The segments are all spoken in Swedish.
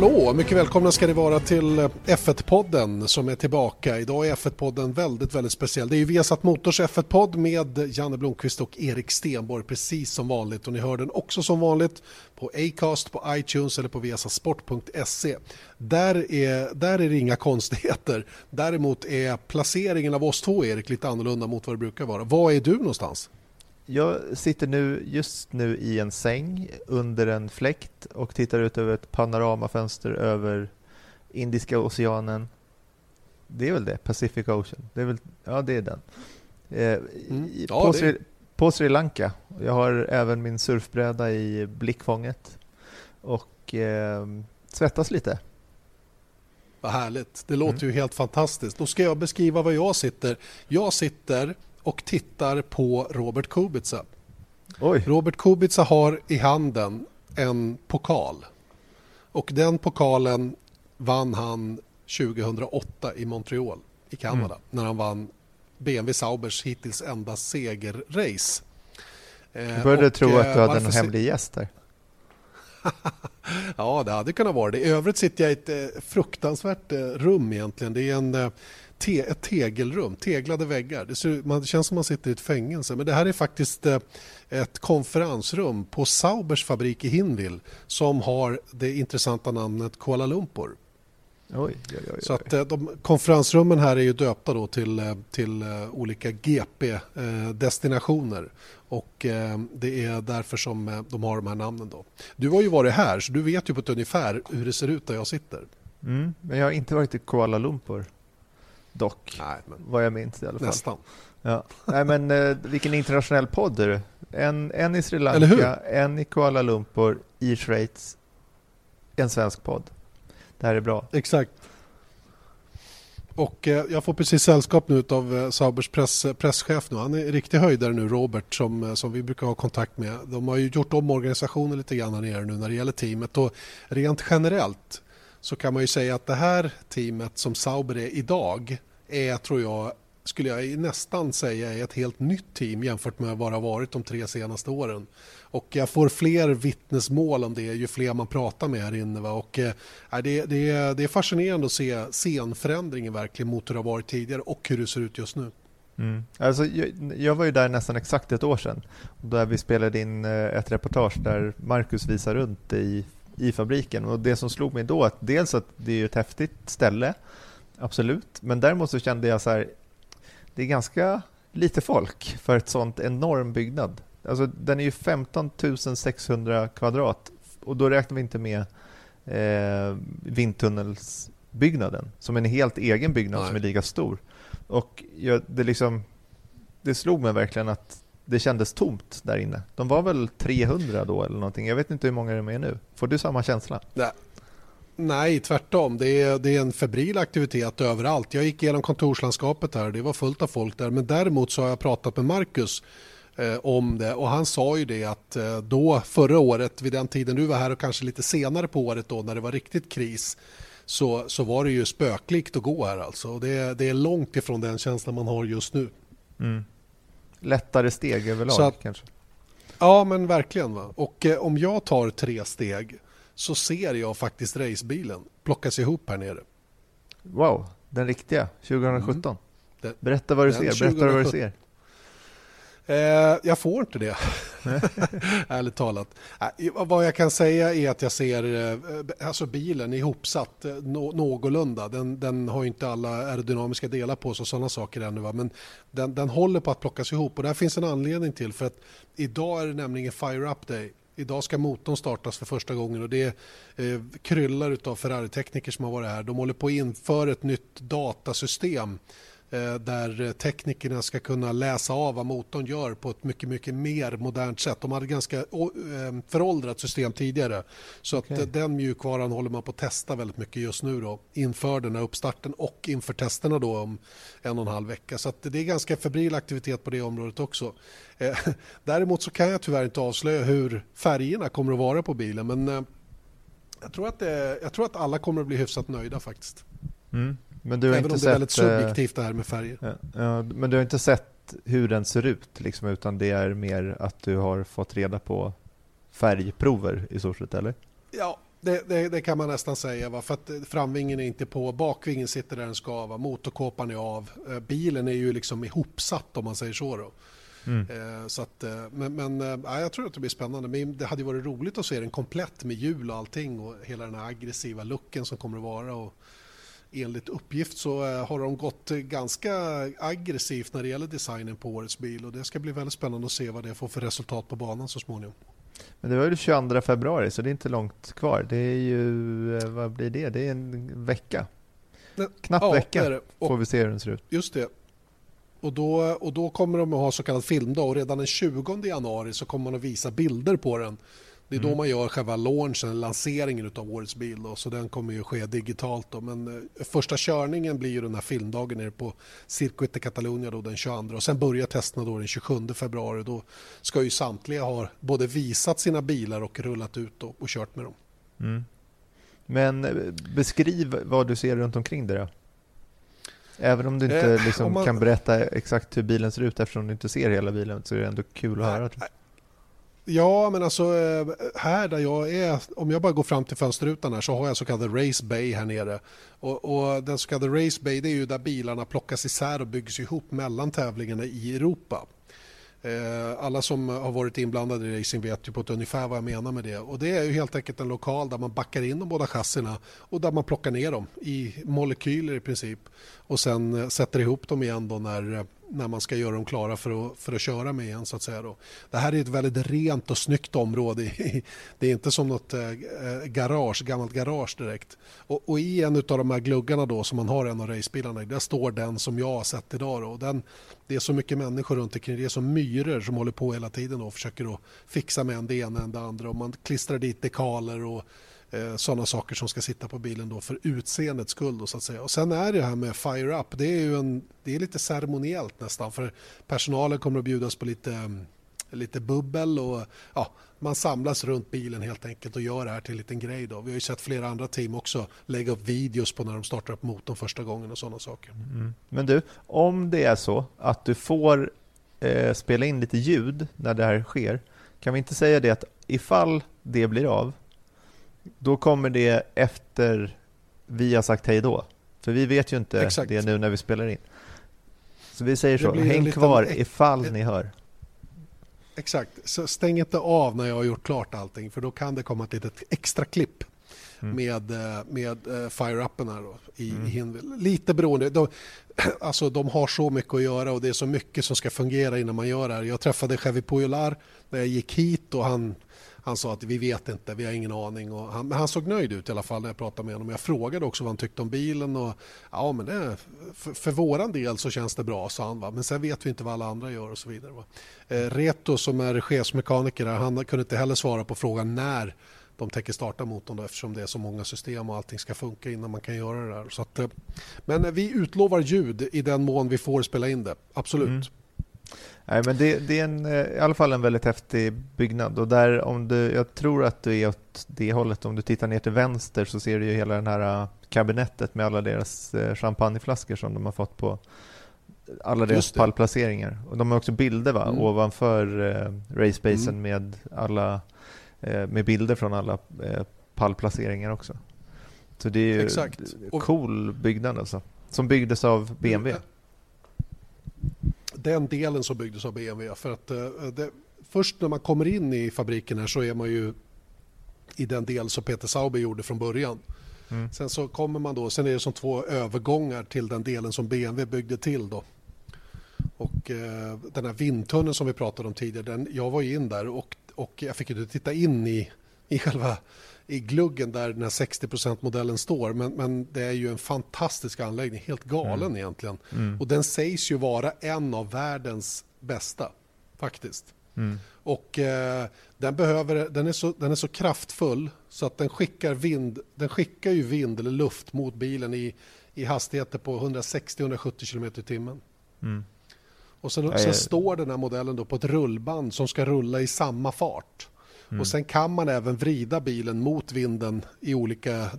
Hallå, mycket välkomna ska ni vara till eh, F1-podden som är tillbaka. Idag är F1-podden väldigt, väldigt speciell. Det är ju Viasat Motors F1-podd med Janne Blomqvist och Erik Stenborg precis som vanligt. Och ni hör den också som vanligt på Acast, på iTunes eller på viasatsport.se. Där är, där är det inga konstigheter. Däremot är placeringen av oss två, Erik, lite annorlunda mot vad det brukar vara. Var är du någonstans? Jag sitter nu just nu i en säng under en fläkt och tittar ut över ett panoramafönster över Indiska oceanen. Det är väl det, Pacific Ocean. Det är väl, ja, det är den. Eh, mm. ja, på. Sri, på, Sri, Lanka. Jag har även min surfbräda i blickfånget och eh, svettas lite. Vad härligt. Det låter mm. ju helt fantastiskt. Då ska jag beskriva var jag sitter. Jag sitter och tittar på Robert Kubica. Oj. Robert Kubica har i handen en pokal. Och den pokalen vann han 2008 i Montreal i Kanada mm. när han vann BMW Saubers hittills enda segerrace. Jag började och, tro att du hade en hemlig gäst där. ja, det hade kunnat vara det. I övrigt sitter jag i ett eh, fruktansvärt eh, rum egentligen. Det är en eh, te, ett tegelrum, teglade väggar. Det, ser, man, det känns som man sitter i ett fängelse. Men det här är faktiskt eh, ett konferensrum på Saubers fabrik i Hinwil som har det intressanta namnet Kuala Lumpur. Oj, oj, oj, Så att eh, de, konferensrummen här är ju döpta då till, eh, till olika GP-destinationer. Och det är därför som de har de här namnen. Då. Du har ju varit här så du vet ju på ett ungefär hur det ser ut där jag sitter. Mm, men jag har inte varit i Kuala Lumpur dock, Nej, men... vad jag minns i alla fall. Nästan. Ja. Nej, men eh, vilken internationell podd det? En, en i Sri Lanka, en i Kuala Lumpur, i Schweiz, en svensk podd. Det här är bra. Exakt. Och eh, jag får precis sällskap nu av eh, Saubers press, presschef nu. Han är riktig höjdare nu, Robert, som, eh, som vi brukar ha kontakt med. De har ju gjort om organisationen lite grann här nere nu när det gäller teamet och rent generellt så kan man ju säga att det här teamet som Sauber är idag är, tror jag, skulle jag nästan säga är ett helt nytt team jämfört med vad det har varit de tre senaste åren. Och jag får fler vittnesmål om det ju fler man pratar med här inne. Va? Och, eh, det, det, det är fascinerande att se scenförändringen verkligen mot hur det har varit tidigare och hur det ser ut just nu. Mm. Alltså, jag, jag, var ju där nästan exakt ett år sedan där vi spelade in eh, ett reportage där Marcus visar runt i, i fabriken och det som slog mig då att dels att det är ett häftigt ställe Absolut, men däremot så kände jag så här, det är ganska lite folk för ett sånt enorm byggnad. Alltså, den är ju 15 600 kvadrat och då räknar vi inte med eh, vindtunnelsbyggnaden som en helt egen byggnad Nej. som är lika stor. Och jag, det, liksom, det slog mig verkligen att det kändes tomt där inne. De var väl 300 då eller någonting. Jag vet inte hur många de är nu. Får du samma känsla? Nej. Nej, tvärtom. Det är, det är en febril aktivitet överallt. Jag gick igenom kontorslandskapet här det var fullt av folk där. Men däremot så har jag pratat med Marcus eh, om det och han sa ju det att eh, då förra året vid den tiden du var här och kanske lite senare på året då när det var riktigt kris så, så var det ju spöklikt att gå här alltså. Det, det är långt ifrån den känslan man har just nu. Mm. Lättare steg överlag att, kanske? Ja men verkligen. Va? Och eh, om jag tar tre steg så ser jag faktiskt racebilen plockas ihop här nere. Wow, den riktiga 2017. Mm. Berätta vad du ser. Berätta 2017. vad du ser. Eh, jag får inte det, ärligt talat. Eh, vad jag kan säga är att jag ser eh, alltså bilen ihopsatt eh, no någorlunda. Den, den har inte alla aerodynamiska delar på sig och sådana saker ännu. Va? Men den, den håller på att plockas ihop och det finns en anledning till. För att idag är det nämligen Fire Up Day Idag ska motorn startas för första gången och det är eh, kryllar av Ferrari-tekniker som har varit här. De håller på att införa ett nytt datasystem där teknikerna ska kunna läsa av vad motorn gör på ett mycket, mycket mer modernt sätt. De hade ganska eh, föråldrat system tidigare. Så okay. att den mjukvaran håller man på att testa väldigt mycket just nu då, inför den här uppstarten och inför testerna då om en och en halv vecka. Så det är ganska febril aktivitet på det området också. Eh, däremot så kan jag tyvärr inte avslöja hur färgerna kommer att vara på bilen men jag tror att, det, jag tror att alla kommer att bli hyfsat nöjda faktiskt. Mm. Men du har Även inte om sett, det är väldigt subjektivt det här med färger. Ja, ja, men du har inte sett hur den ser ut liksom, utan det är mer att du har fått reda på färgprover i stort sett eller? Ja, det, det, det, kan man nästan säga. Va? För att framvingen är inte på, bakvingen sitter där den ska. Va? Motorkåpan är av. Eh, bilen är ju liksom ihopsatt om man säger så. Då. Mm. Eh, så att, eh, men men ja, jag tror att det blir spännande. Men det hade varit roligt att se den komplett med hjul och allting och hela den här aggressiva looken som kommer att vara. Och, enligt uppgift så eh, har de gått ganska aggressivt när det gäller designen på årets bil och det ska bli väldigt spännande att se vad det får för resultat på banan så småningom. Men det var ju 22 februari så det är inte långt kvar. Det är ju, eh, vad blir det? Det är en vecka. Knapp ja, vecka får vi se hur den ser ut. Just det. Och då, och då kommer de att ha så kallad filmdag och redan den 20 januari så kommer man att visa bilder på den det är mm. då man gör själva launchen, lanseringen av årets bil. Då, så den kommer ju ske digitalt. Då. Men eh, första körningen blir ju den här filmdagen nere på Circuit de Catalunya då, den 22. Och sen börjar testerna då den 27 februari. Då ska ju samtliga ha både visat sina bilar och rullat ut då, och kört med dem. Mm. Men eh, beskriv vad du ser runt omkring dig då. Även om du inte eh, liksom man... kan berätta exakt hur bilen ser ut eftersom du inte ser hela bilen så är det ändå kul att höra. Ja, men alltså eh, här där jag är, om jag bara går fram till fönsterrutan här så har jag så kallad Race Bay här nere. Och, och den så kallade Race Bay det är ju där bilarna plockas isär och byggs ihop mellan tävlingarna i Europa. Eh, alla som har varit inblandade i racing vet ju på ett ungefär vad jag menar med det. Och det är ju helt enkelt en lokal där man backar in de båda chassina och där man plockar ner dem i molekyler i princip. Och sen eh, sätter ihop dem igen då när eh, när man ska göra dem klara för att, för att köra med igen. Så att säga då. Det här är ett väldigt rent och snyggt område. Det är inte som något garage, gammalt garage direkt. Och, och i en av de här gluggarna då som man har en av racebilarna där står den som jag har sett idag. Då. Den, det är så mycket människor runt omkring. Det är som myror som håller på hela tiden och försöker att fixa med en det ena och det andra. Och man klistrar dit dekaler och eh, sådana saker som ska sitta på bilen då för utseendets skull. Då, så att säga. Och sen är det här med Fire Up, det är ju en, det är lite ceremoniellt nästan för personalen kommer att bjudas på lite, lite bubbel och ja, man samlas runt bilen helt enkelt och gör det här till en liten grej. Då. Vi har ju sett flera andra team också lägga upp videos på när de startar upp motorn första gången och sådana saker. Mm. Men du, om det är så att du får eh, spela in lite ljud när det här sker, kan vi inte säga det att ifall det blir av då kommer det efter vi har sagt hej då. För vi vet ju inte Exakt. det nu när vi spelar in. Så vi säger så, häng liten, kvar ifall ett, ni hör. Exakt, så stäng inte av när jag har gjort klart allting för då kan det komma ett litet extra klipp mm. med, eh, med uh, fire-upen här då, i, mm. Hinville. Lite beroende. De, alltså, de har så mycket att göra och det är så mycket som ska fungera innan man gör det här. Jag träffade Chevy Pujolar när jag gick hit och han han sa att vi vet inte, vi har ingen aning. Och han, men han såg nöjd ut i alla fall när jag pratade med honom. Jag frågade också vad han tyckte om bilen. Och, ja, men det, för, för våran del så känns det bra, sa han. Va? Men sen vet vi inte vad alla andra gör och så vidare. Va? Eh, Reto som är chefsmekaniker han kunde inte heller svara på frågan när de tänker starta motorn då, eftersom det är så många system och allting ska funka innan man kan göra det där. Så att, eh, men vi utlovar ljud i den mån vi får spela in det, absolut. Mm. Nej, men det, det, är en, eh, i alla fall en väldigt häftig byggnad och där om du, jag tror att du är åt det hållet. Om du tittar ner till vänster så ser du ju hela den här eh, kabinettet med alla deras eh, champagneflaskor som de har fått på alla deras pallplaceringar. Och de har också bilder va? Mm. ovanför eh, racebacen mm. med, alla, eh, med bilder från alla eh, pallplaceringar också. Så det är ju Exakt. cool byggnad alltså. Som byggdes av BMW. Mm den delen som byggdes av BMW. För att eh, det, först när man kommer in i fabriken här så är man ju i den del som Peter Sauber gjorde från början. Mm. Sen så kommer man då, sen är det som två övergångar till den delen som BMW byggde till då. Och eh, den här vindtunneln som vi pratade om tidigare, den, jag var in där och, och jag fick inte titta in i i själva i gluggen där den här 60%-modellen står. Men, men det är ju en fantastisk anläggning, helt galen mm. egentligen. Mm. Och den sägs ju vara en av världens bästa, faktiskt. Mm. Och eh, den, behöver, den, är så, den är så kraftfull så att den skickar, vind, den skickar ju vind eller luft mot bilen i, i hastigheter på 160-170 km i timmen. Mm. Och sen, sen, står den här modellen då på ett rullband som ska rulla i samma fart. Mm. Och sen kan man även vrida bilen mot vinden i olika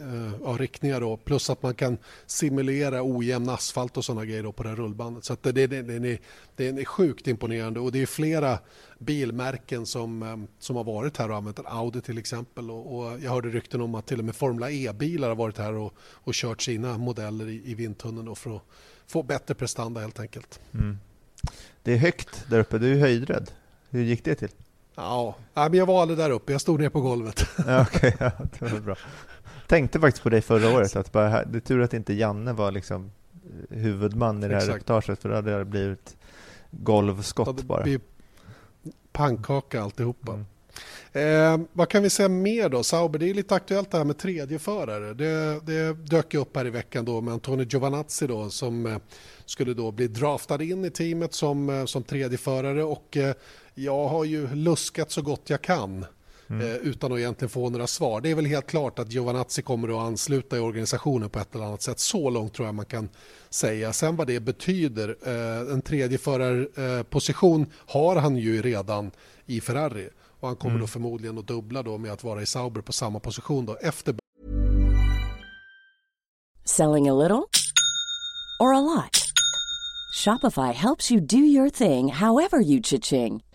uh, riktningar. Då. Plus att man kan simulera ojämn asfalt och sådana grejer på det här rullbandet. Så det, det, det, det, är, det är sjukt imponerande och det är flera bilmärken som, eh, som har varit här och använt den. Audi till exempel. Och, och, jag hörde rykten om att till och med Formula E-bilar har varit här och, och kört sina modeller i, i vindtunneln för att få bättre prestanda helt enkelt. Mm. Det är högt där uppe, du är höjdrädd. Hur gick det till? Ja, men jag var aldrig där uppe, jag stod ner på golvet. Ja, okay, ja, det var bra. Tänkte faktiskt på dig förra året, att bara, det är tur att inte Janne var liksom huvudman i det här Exakt. reportaget, för då hade det blivit golvskott det bara. Pannkaka alltihopa. Mm. Eh, vad kan vi säga mer då? Sauber, det är lite aktuellt det här med tredje förare. Det, det dök upp här i veckan då med Antonio Giovanazzi då som eh, skulle då bli draftad in i teamet som, eh, som tredje förare och eh, jag har ju luskat så gott jag kan mm. eh, utan att egentligen få några svar. Det är väl helt klart att Giovanazzi kommer att ansluta i organisationen på ett eller annat sätt. Så långt tror jag man kan säga. Sen vad det betyder, eh, en tredje förarposition har han ju redan i Ferrari och han kommer mm. då förmodligen att dubbla då med att vara i Sauber på samma position då efter. Selling a little or a lot? Shopify helps you do your thing however you cha-ching.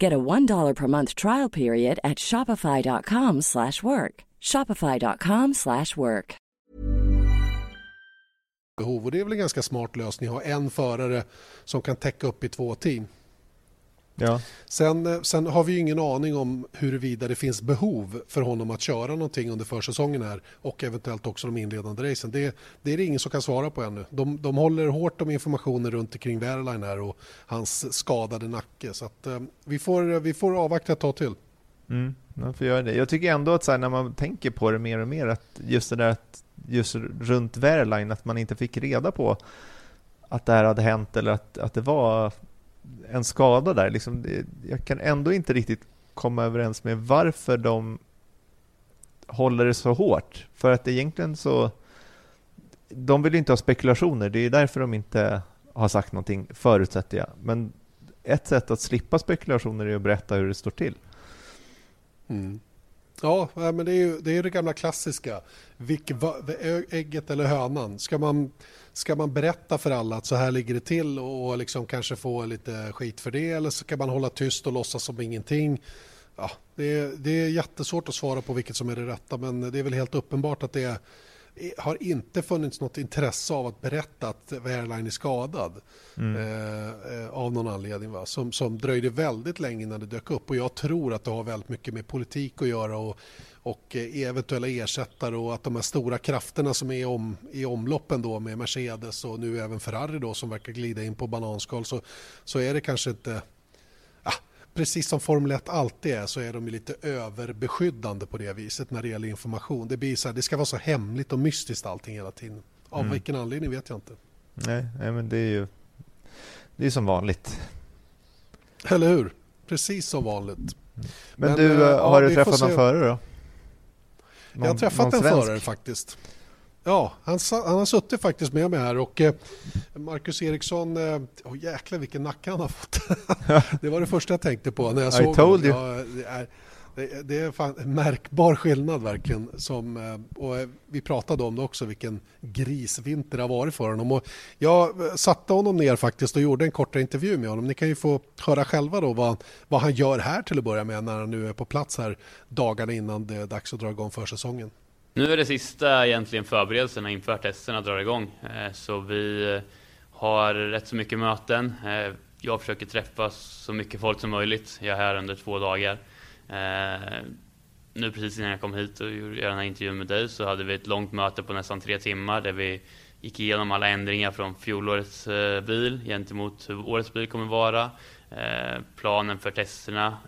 Get a $1 per month trial period at shopify.com slash work. Shopify.com slash work. Behov och det är väl en ganska smart lösning att ha en förare som kan täcka upp i två team. Ja. Sen, eh, sen har vi ingen aning om huruvida det finns behov för honom att köra någonting under försäsongen här och eventuellt också de inledande racen. Det, det är det ingen som kan svara på ännu. De, de håller hårt om informationen runt omkring Wehrlein här och hans skadade nacke. Så att, eh, vi, får, vi får avvakta ett tag till. Mm, man får göra det. Jag tycker ändå att så här, när man tänker på det mer och mer att just det där att just runt Wehrlein att man inte fick reda på att det här hade hänt eller att, att det var en skada där. Liksom, jag kan ändå inte riktigt komma överens med varför de håller det så hårt. För att egentligen så... De vill ju inte ha spekulationer, det är därför de inte har sagt någonting, förutsätter jag. Men ett sätt att slippa spekulationer är att berätta hur det står till. Mm. Ja, men det är ju det, är det gamla klassiska. Vilk, ägget eller hönan? Ska man, ska man berätta för alla att så här ligger det till och liksom kanske få lite skit för det eller ska man hålla tyst och låtsas som ingenting? Ja, det, är, det är jättesvårt att svara på vilket som är det rätta men det är väl helt uppenbart att det är har inte funnits något intresse av att berätta att Wehrlein är skadad mm. eh, eh, av någon anledning. Va? Som, som dröjde väldigt länge innan det dök upp och jag tror att det har väldigt mycket med politik att göra och, och eh, eventuella ersättare och att de här stora krafterna som är om, i omloppen då med Mercedes och nu även Ferrari då som verkar glida in på bananskal så, så är det kanske inte precis som Formel 1 alltid är så är de lite överbeskyddande på det viset när det gäller information. Det, blir så här, det ska vara så hemligt och mystiskt allting hela tiden. Av mm. vilken anledning vet jag inte. Nej, nej men det är ju det är som vanligt. Eller hur? Precis som vanligt. Men, men du, äh, har ja, du träffat någon förare då? Någon, jag har träffat en förare faktiskt. Ja, han, han har suttit faktiskt med mig här och eh, Marcus Eriksson, eh, oh, jäklar vilken nacke han har fått. det var det första jag tänkte på när jag såg honom. Ja, det, är, det, det är fan en märkbar skillnad verkligen. Som, eh, och vi pratade om det också, vilken grisvinter det har varit för honom. Och jag satte honom ner faktiskt och gjorde en kortare intervju med honom. Ni kan ju få höra själva då vad, vad han gör här till att börja med när han nu är på plats här dagarna innan det är dags att dra igång försäsongen. Nu är det sista egentligen förberedelserna inför testerna drar igång. Eh, så vi eh, har rätt så mycket möten. Eh, jag försöker träffa så mycket folk som möjligt. Jag är här under två dagar. Nu precis innan jag kom hit och gjorde den här intervjun med dig så hade vi ett långt möte på nästan tre timmar där vi gick igenom alla ändringar från fjolårets bil gentemot hur årets bil kommer vara. Planen för testerna,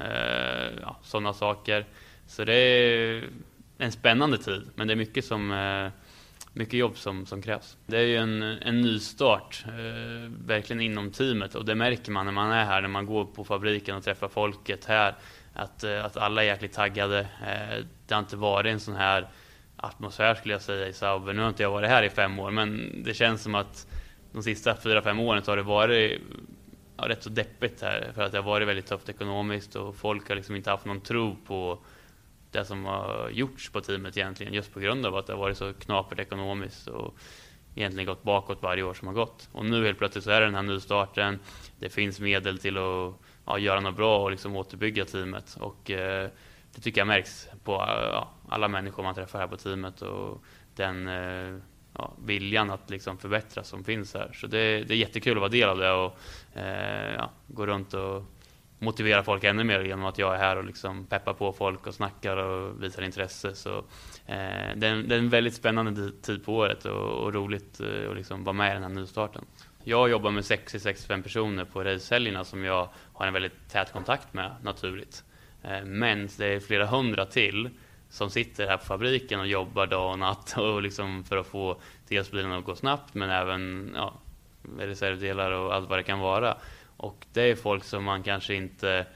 ja, sådana saker. Så det är en spännande tid, men det är mycket, som, eh, mycket jobb som, som krävs. Det är ju en, en nystart, eh, verkligen inom teamet och det märker man när man är här, när man går på fabriken och träffar folket här, att, eh, att alla är jäkligt taggade. Det har inte varit en sån här atmosfär skulle jag säga i Sauber. Nu har inte jag varit här i fem år, men det känns som att de sista fyra, fem åren så har det varit ja, rätt så deppigt här för att det har varit väldigt tufft ekonomiskt och folk har liksom inte haft någon tro på det som har gjorts på teamet egentligen just på grund av att det har varit så knapert ekonomiskt och egentligen gått bakåt varje år som har gått. Och nu helt plötsligt så är det den här nystarten. Det finns medel till att ja, göra något bra och liksom återbygga teamet och eh, det tycker jag märks på ja, alla människor man träffar här på teamet och den eh, ja, viljan att liksom förbättra som finns här. Så det, det är jättekul att vara del av det och eh, gå runt och motivera folk ännu mer genom att jag är här och liksom peppar på folk och snackar och visar intresse. Så, eh, det, är en, det, är en, väldigt spännande tid på året och, och roligt eh, att liksom vara med i den här nystarten. Jag jobbar med 60-65 personer på racehelgerna som jag har en väldigt tät kontakt med naturligt. Eh, men det är flera hundra till som sitter här på fabriken och jobbar dag och natt och liksom för att få dels bilen att gå snabbt men även ja, reservdelar och allt vad det kan vara. Och det är folk som man kanske inte...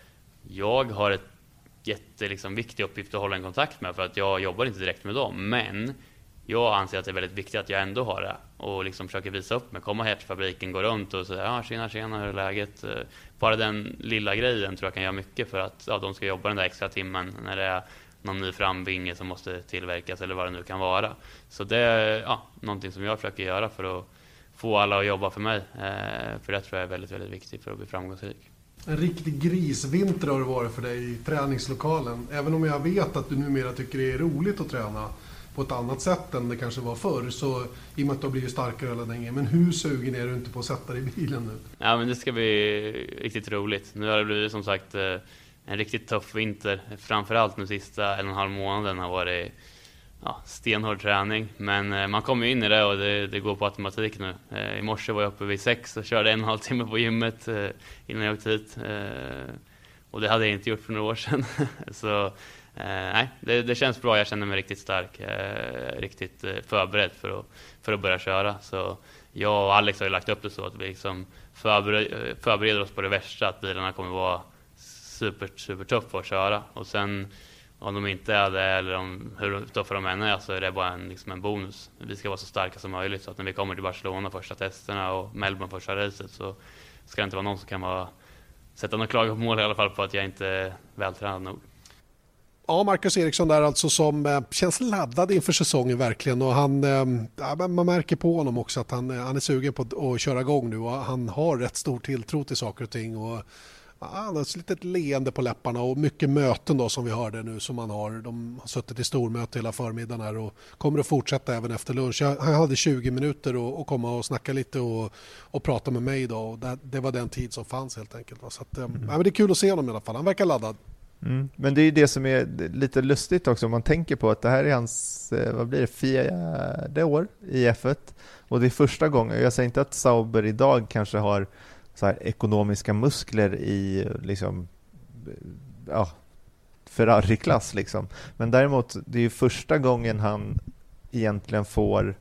Jag har ett jätteviktig liksom, uppgift att hålla en kontakt med för att jag jobbar inte direkt med dem. Men jag anser att det är väldigt viktigt att jag ändå har det och liksom försöker visa upp mig. Komma här till fabriken, gå runt och säga ja, tjena, tjena, hur är läget? Eh, bara den lilla grejen tror jag kan göra mycket för att ja, de ska jobba den där extra timmen när det är någon ny framvinge som måste tillverkas eller vad det nu kan vara. Så det är ja, någonting som jag försöker göra för att få alla att jobba för mig. Eh, för det tror jag är väldigt, väldigt viktigt för att bli framgångsrik. En riktig grisvinter har det varit för dig i träningslokalen. Även om jag vet att du numera tycker det är roligt att träna på ett annat sätt än det kanske var förr. Så i och med att du har blivit starkare hela länge. Men hur sugen är du inte på att sätta dig i bilen nu? Ja, men det ska bli riktigt roligt. Nu har det blivit som sagt eh, en riktigt tuff vinter. Framförallt nu sista en och en halv månaden har varit ja, stenhård träning. Men eh, man kommer ju in i det och det, det, går på automatik nu. Eh, I morse var jag uppe vid sex och körde en och en halv timme på gymmet eh, innan jag åkte hit. Eh, och det hade jag inte gjort för några år sedan. så eh, nej, det, det, känns bra. Jag känner mig riktigt stark. Eh, riktigt eh, förberedd för att, för att börja köra. Så jag och Alex har ju lagt upp det så att vi liksom förbereder, eh, förbereder oss på det värsta. Att bilarna kommer vara super, super tuffa att köra. Och sen om de inte är det eller om, hur tuffa de än är så är det bara en, liksom en bonus. Vi ska vara så starka som möjligt så att när vi kommer till Barcelona första testerna och Melbourne första racet så ska det inte vara någon som kan vara, sätta några klagomål i alla fall på att jag inte är vältränad nog. Ja, Marcus Eriksson där alltså som eh, känns laddad inför säsongen verkligen och han, eh, ja, man märker på honom också att han, eh, han är sugen på att köra igång nu och han har rätt stor tilltro till saker och ting och han har ett litet leende på läpparna och mycket möten då som vi hörde nu som man har. De har suttit i stormöte hela förmiddagen här och kommer att fortsätta även efter lunch. Han hade 20 minuter att komma och snacka lite och, och prata med mig då. Det, det, var den tid som fanns helt enkelt. Så att, mm. ja, men det är kul att se honom i alla fall. Han verkar laddad. Mm. Men det är det som är lite lustigt också om man tänker på att det här är hans, eh, vad blir det, fjärde år i F1 och det är första gången, jag säger inte att Sauber idag kanske har så här, ekonomiska muskler i liksom, ja, Ferrari-klass. Liksom. Men däremot, det är ju första gången han egentligen får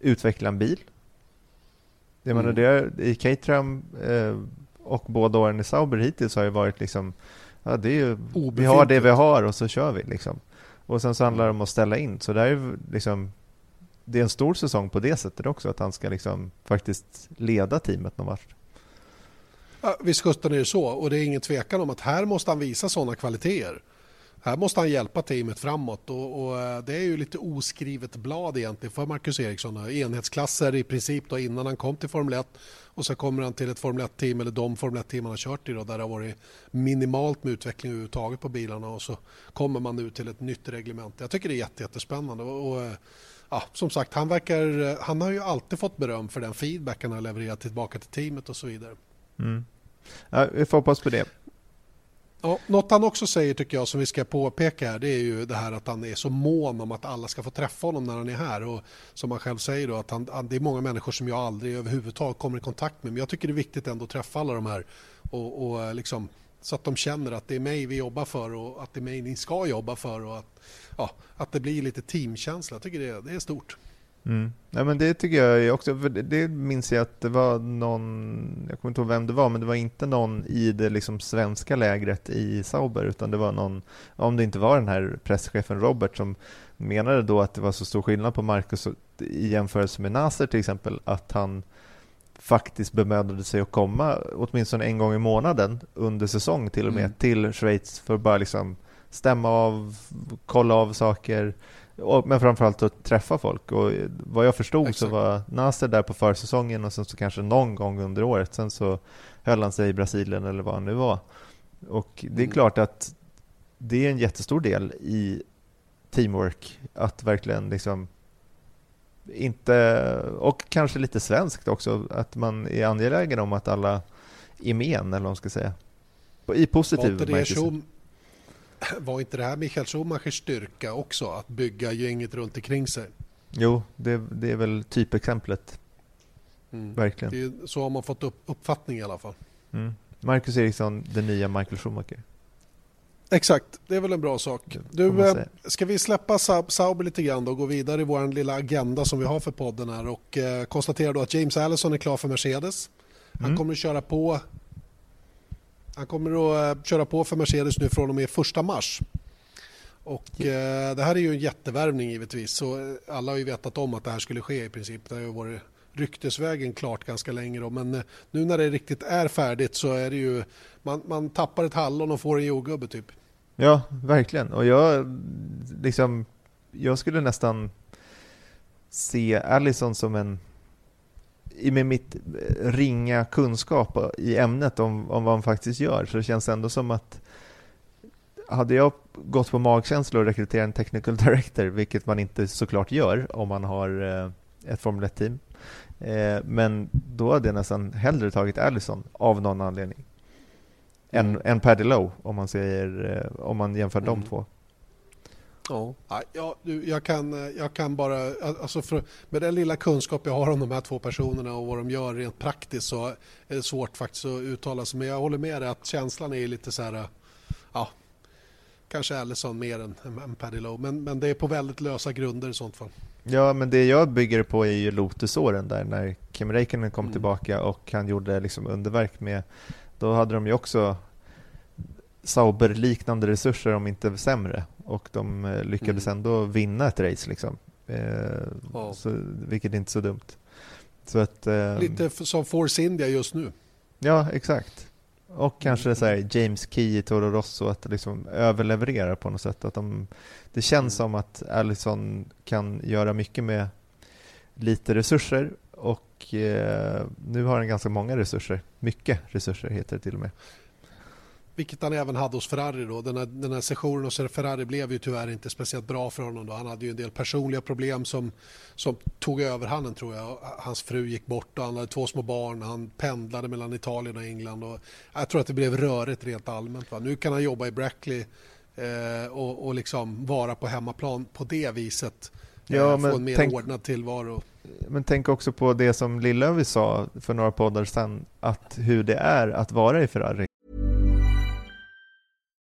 utveckla en bil. Jag mm. menar, det I Caterham eh, och båda åren i Sauber hittills har ju varit liksom, ja, det är ju, vi har det vi har och så kör vi. Liksom. Och sen så handlar det om att ställa in. Så det är liksom, det är en stor säsong på det sättet också, att han ska liksom faktiskt leda teamet någon vart. Ja, visst sjutton är det så och det är ingen tvekan om att här måste han visa sådana kvaliteter. här måste han hjälpa teamet framåt och, och, eh, det är ju lite oskrivet blad egentligen för Marcus Eriksson. Enhetsklasser i princip då innan han kom till Formel 1 och så kommer han till ett Formel 1-team eller de Formel 1-team han har kört i då, där det har varit minimalt med utveckling överhuvudtaget på bilarna och så kommer man nu till ett nytt reglement. Jag tycker det är jättespännande och, och eh, ja, som sagt, han, verkar, eh, han har ju alltid fått beröm för den feedback han har levererat tillbaka till teamet och så vidare. Mm. Ja, vi får hoppas på det. Ja, något han också säger tycker jag som vi ska påpeka här det är ju det här att han är så mån om att alla ska få träffa honom när han är här och som han själv säger då att han, det är många människor som jag aldrig överhuvudtaget kommer i kontakt med men jag tycker det är viktigt ändå att träffa alla de här och, och eh, liksom så att de känner att det är mig vi jobbar för och att det är mig ni ska jobba för och att, ja, att det blir lite teamkänsla. Jag tycker det, det är stort. Mm. Ja, men det tycker jag också, för det, det minns jag att det var någon, jag kommer inte ihåg vem det var, men det var inte någon i det liksom svenska lägret i Sauber, utan det var någon, om det inte var den här presschefen Robert som menade då att det var så stor skillnad på Marcus i jämförelse med Nasser till exempel, att han faktiskt bemödade sig att komma åtminstone en gång i månaden under säsong till och med mm. till Schweiz för att bara liksom stämma av, kolla av saker, men framförallt att träffa folk. Och vad jag förstod Exakt. så var Nasser där på försäsongen och sen så kanske någon gång under året. Sen så höll han sig i Brasilien eller vad han nu var. Och det är mm. klart att det är en jättestor del i teamwork att verkligen liksom inte, och kanske lite svenskt också, att man är angelägen om att alla är med, eller vad man ska säga. I positiv bemärkelse. Var inte det här Michael Schumachers styrka också, att bygga gänget runt omkring sig? Jo, det, det är väl typexemplet. Mm. Verkligen. Det, så har man fått upp, uppfattning i alla fall. Mm. Marcus Eriksson, den nya Michael Schumacher. Exakt, det är väl en bra sak. Du, eh, ska vi släppa Sauber lite grann och gå vidare i vår lilla agenda som vi har för podden här och eh, konstatera då att James Allison är klar för Mercedes. Han mm. kommer att köra på han kommer att eh, köra på för Mercedes nu från och med första mars. Och eh, det här är ju en jättevärvning givetvis. Så eh, alla har ju vetat om att det här skulle ske i princip. Det har ju varit ryktesvägen klart ganska länge då. Men eh, nu när det riktigt är färdigt så är det ju man, man tappar ett hallon och får en jordgubbe typ. Ja, verkligen. Och jag liksom jag skulle nästan se Allison som en med mitt ringa kunskap i ämnet om, om vad man faktiskt gör så det känns ändå som att hade jag gått på magkänsla och rekryterat en technical director, vilket man inte såklart gör om man har eh, ett Formel 1-team, eh, men då hade jag nästan hellre tagit Allison av någon anledning än, mm. än Paddy Lowe om man, säger, eh, om man jämför mm. de två. Ja. Ja, jag, kan, jag kan bara, alltså för, med den lilla kunskap jag har om de här två personerna och vad de gör rent praktiskt så är det svårt faktiskt att uttala sig. Men jag håller med dig att känslan är lite så här, ja, kanske Allison mer än, än Paddy Lowe. Men, men det är på väldigt lösa grunder i sånt fall. Ja, men det jag bygger på är ju Lotusåren där när Kim Räikkönen kom mm. tillbaka och han gjorde liksom underverk med, då hade de ju också Sauber-liknande resurser om inte sämre och de eh, lyckades mm. ändå vinna ett race liksom. Eh, ja. så, vilket är inte så dumt. Så att, eh, Lite som Force India just nu. Ja, exakt. Och kanske så här, James Key i Toro Rosso att liksom överleverera på något sätt. Att de, det känns mm. som att Allison kan göra mycket med lite resurser och eh, nu har han ganska många resurser. Mycket resurser heter det till och med. Vilket han även hade hos Ferrari då. Den här, den här sessionen hos Ferrari blev ju tyvärr inte speciellt bra för honom då. Han hade ju en del personliga problem som, som tog över handen tror jag. Hans fru gick bort och han hade två små barn. Han pendlade mellan Italien och England. Och jag tror att det blev rörigt rent allmänt. Va? Nu kan han jobba i Brackley eh, och, och liksom vara på hemmaplan på det viset. Eh, ja, få en mer tänk, ordnad tillvaro. Men tänk också på det som Lillövi sa för några poddar sedan, att hur det är att vara i Ferrari.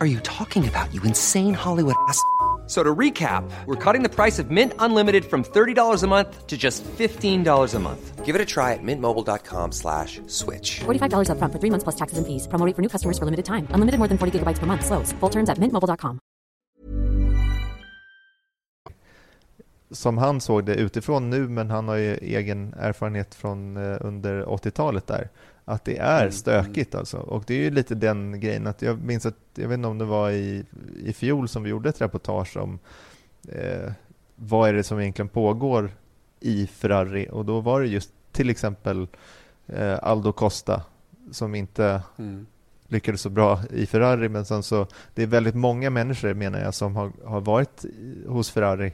are you talking about, you insane Hollywood ass? So to recap, we're cutting the price of Mint Unlimited from $30 a month to just $15 a month. Give it a try at mintmobile.com slash switch. $45 upfront for three months plus taxes and fees. Promo for new customers for limited time. Unlimited more than 40 gigabytes per month. Slows. Full terms at mintmobile.com. Som han såg det utifrån nu, men han har ju egen erfarenhet från eh, under 80-talet där, att det är Mm, stökigt alltså. Och det är ju lite den grejen att jag minns att, jag vet inte om det var i, i fjol som vi gjorde ett reportage om eh, vad är det som egentligen pågår i Ferrari och då var det just till exempel eh, Aldo Costa som inte Mm. lyckades så bra i Ferrari men sen så det är väldigt många människor menar jag som har, har varit hos Ferrari